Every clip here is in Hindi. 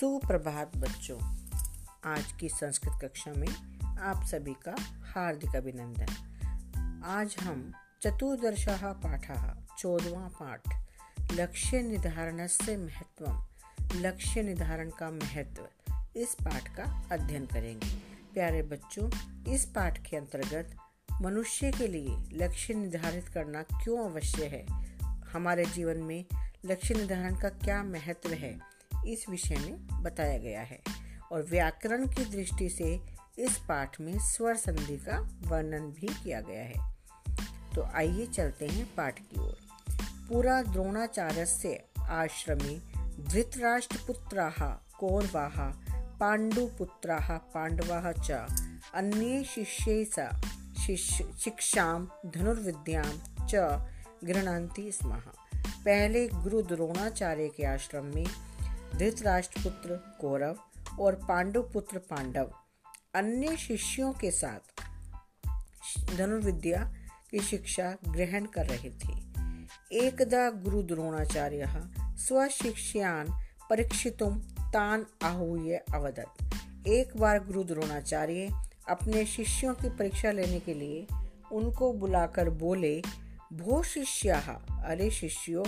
सुप्रभात बच्चों। आज की संस्कृत कक्षा में आप सभी का हार्दिक अभिनंदन। आज हम चतुर्दश पाठ, चौदवा पाठ, लक्ष्य निर्धारण से महत्व लक्ष्य निर्धारण का महत्व इस पाठ का अध्ययन करेंगे। प्यारे बच्चों, इस पाठ के अंतर्गत मनुष्य के लिए लक्ष्य निर्धारित करना क्यों अवश्य है? हमारे जीवन में लक्ष्य निर्धारण का क्या महत्व है? इस विषय में बताया गया है और व्याकरण की दृष्टि से इस पाठ में स्वर संधि का वर्णन भी किया गया है। तो आइए चलते हैं पाठ की ओर। पूरा द्रोणाचार्य से आश्रमी धृतराष्ट्रपुत्रा कौरवा पांडुपुत्रा पांडवा च अन्ये शिष्य शिक्षा धनुर्विद्या च गृहती स्म। पहले गुरु द्रोणाचार्य के आश्रम में धृतराष्ट्रपुत्र कौरव और पांडु पुत्र पांडव, अन्य शिष्यों के साथ धनुर्विद्या की शिक्षा ग्रहण कर रहे थे। एकदा गुरु द्रोणाचार्य स्वशिष्यान परीक्षितुम तान आहूय अवदत। एक बार गुरु द्रोणाचार्य अपने शिष्यों की परीक्षा लेने के लिए उनको बुलाकर बोले, भो शिष्या, अरे शिष्यों,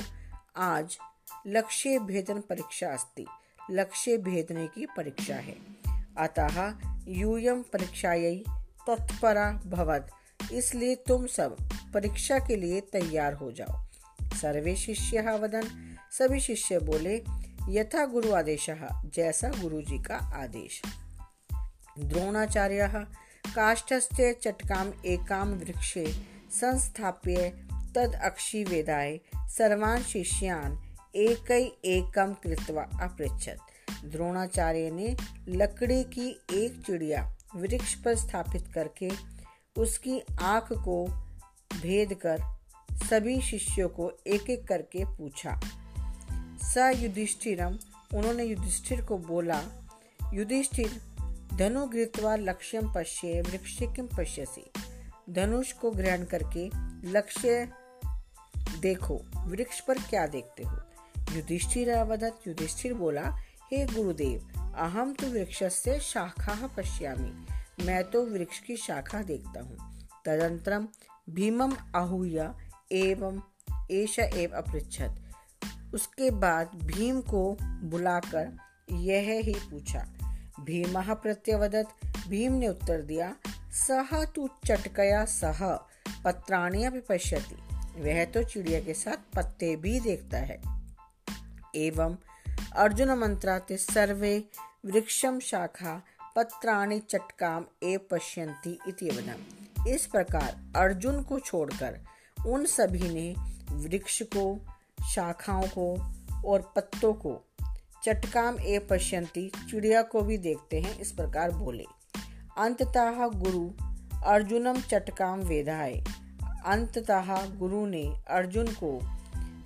आज लक्ष्य भेदन परीक्षा अस्ति। लक्ष्य भेदने की परीक्षा है। अतः यूयम परीक्षा तत्परा भवत इसलिए तुम सब परीक्षा के लिए तैयार हो जाओ। सर्वे शिष्य वदन। सभी शिष्य बोले, यथा गुरु आदेश, जैसा गुरु जी का आदेश। द्रोणाचार्य, काष्ठस्थ चटकाम एकाम वृक्षे संस्थाप्य तद अक्षी वेदाय सर्वान शिष्यान एक एकम कृत्वा अपृछत द्रोणाचार्य ने लकड़ी की एक चिड़िया वृक्ष पर स्थापित करके उसकी आँख को भेद कर सभी शिष्यों को एक एक करके पूछा। स युधिष्ठिरम उन्होंने युधिष्ठिर को बोला, युधिष्ठिर, धनु घृतवा लक्ष्यम पश्य, वृक्ष किम पश्यसी? धनुष को ग्रहण करके लक्ष्य देखो, वृक्ष पर क्या देखते हो? युधिष्ठिर अवदत युधिष्ठिर बोला हे गुरुदेव अहम तो वृक्ष से शाखा पश्यामी। मैं तो वृक्ष की शाखा देखता हूँ। तदंतरम भीमम आहूय, एवं एश एव अपृछत उसके बाद भीम को बुलाकर यह ही पूछा, भीम प्रत्यवदत? भीम ने उत्तर दिया सह तू चटकया सह, पत्राणी पश्यति। वह तो चिड़िया के साथ पत्ते भी देखता है। एवं अर्जुन मंत्राते सर्वे वृक्षम शाखा पत्राणि चटकाम ए पश्यंती इति इस प्रकार अर्जुन को छोड़कर उन सभी ने वृक्ष को, शाखाओं को और पत्तों को चटकाम ए पश्यंती चिड़िया को भी देखते हैं, इस प्रकार बोले। अंततः गुरु अर्जुनम चटकाम वेदाय। अंततः गुरु ने अर्जुन को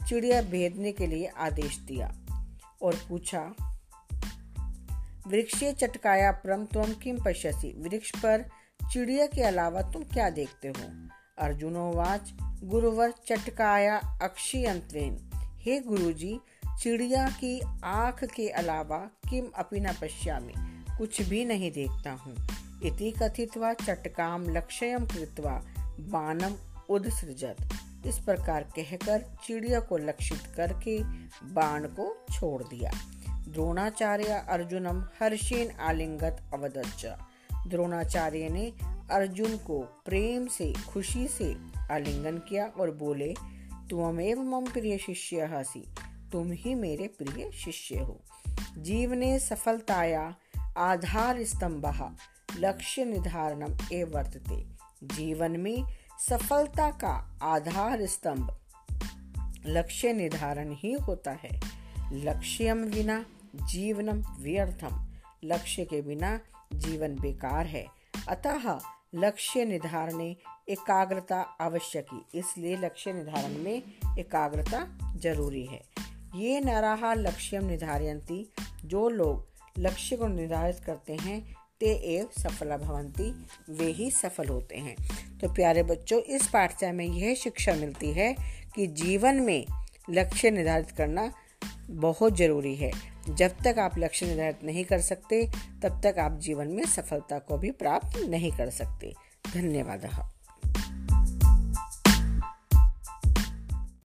चिड़िया भेदने के लिए आदेश दिया और पूछा वृक्षे चटकाया परम तुम किम पश्यसी? वृक्ष पर चिड़िया के अलावा तुम क्या देखते हो? अर्जुनो वाच, गुरुवर चटकाया अक्षी अंतरेन हे गुरुजी, चिड़िया की आँख के अलावा किम अपी न पश्यामी, कुछ भी नहीं देखता हूँ। इति कथित्वा चटकाम लक्ष्यम कृत्वा बाणम उदसृजत। इस प्रकार कहकर चिड़िया को लक्षित करके बाण को छोड़ दिया। द्रोणाचार्य अर्जुनम हर्षेन आलिंगत अवदच्च। द्रोणाचार्य ने अर्जुन को प्रेम से, खुशी से आलिंगन किया और बोले तुमेव मम प्रिय शिष्य हसी, तुम ही मेरे प्रिय शिष्य हो। जीवने सफलताया आधार स्तंभ लक्ष्य निर्धारणम ए वर्तते। जीवन में सफलता का आधार स्तंभ। लक्ष्य निर्धारण ही होता है। लक्ष्यम बिना जीवनम व्यर्थम। लक्ष्य के बिना जीवन बेकार है। अतः लक्ष्य निर्धारण एकाग्रता आवश्यक ही, इसलिए लक्ष्य निर्धारण में एकाग्रता ज़रूरी है। ये नराहा लक्ष्यम निर्धारयंती जो लोग लक्ष्य को निर्धारित करते हैं ते एव सफल भवंती, वे ही सफल होते हैं। तो प्यारे बच्चों, इस पाठशाला में यह शिक्षा मिलती है कि जीवन में लक्ष्य निर्धारित करना बहुत ज़रूरी है। जब तक आप लक्ष्य निर्धारित नहीं कर सकते, तब तक आप जीवन में सफलता को भी प्राप्त नहीं कर सकते। धन्यवाद।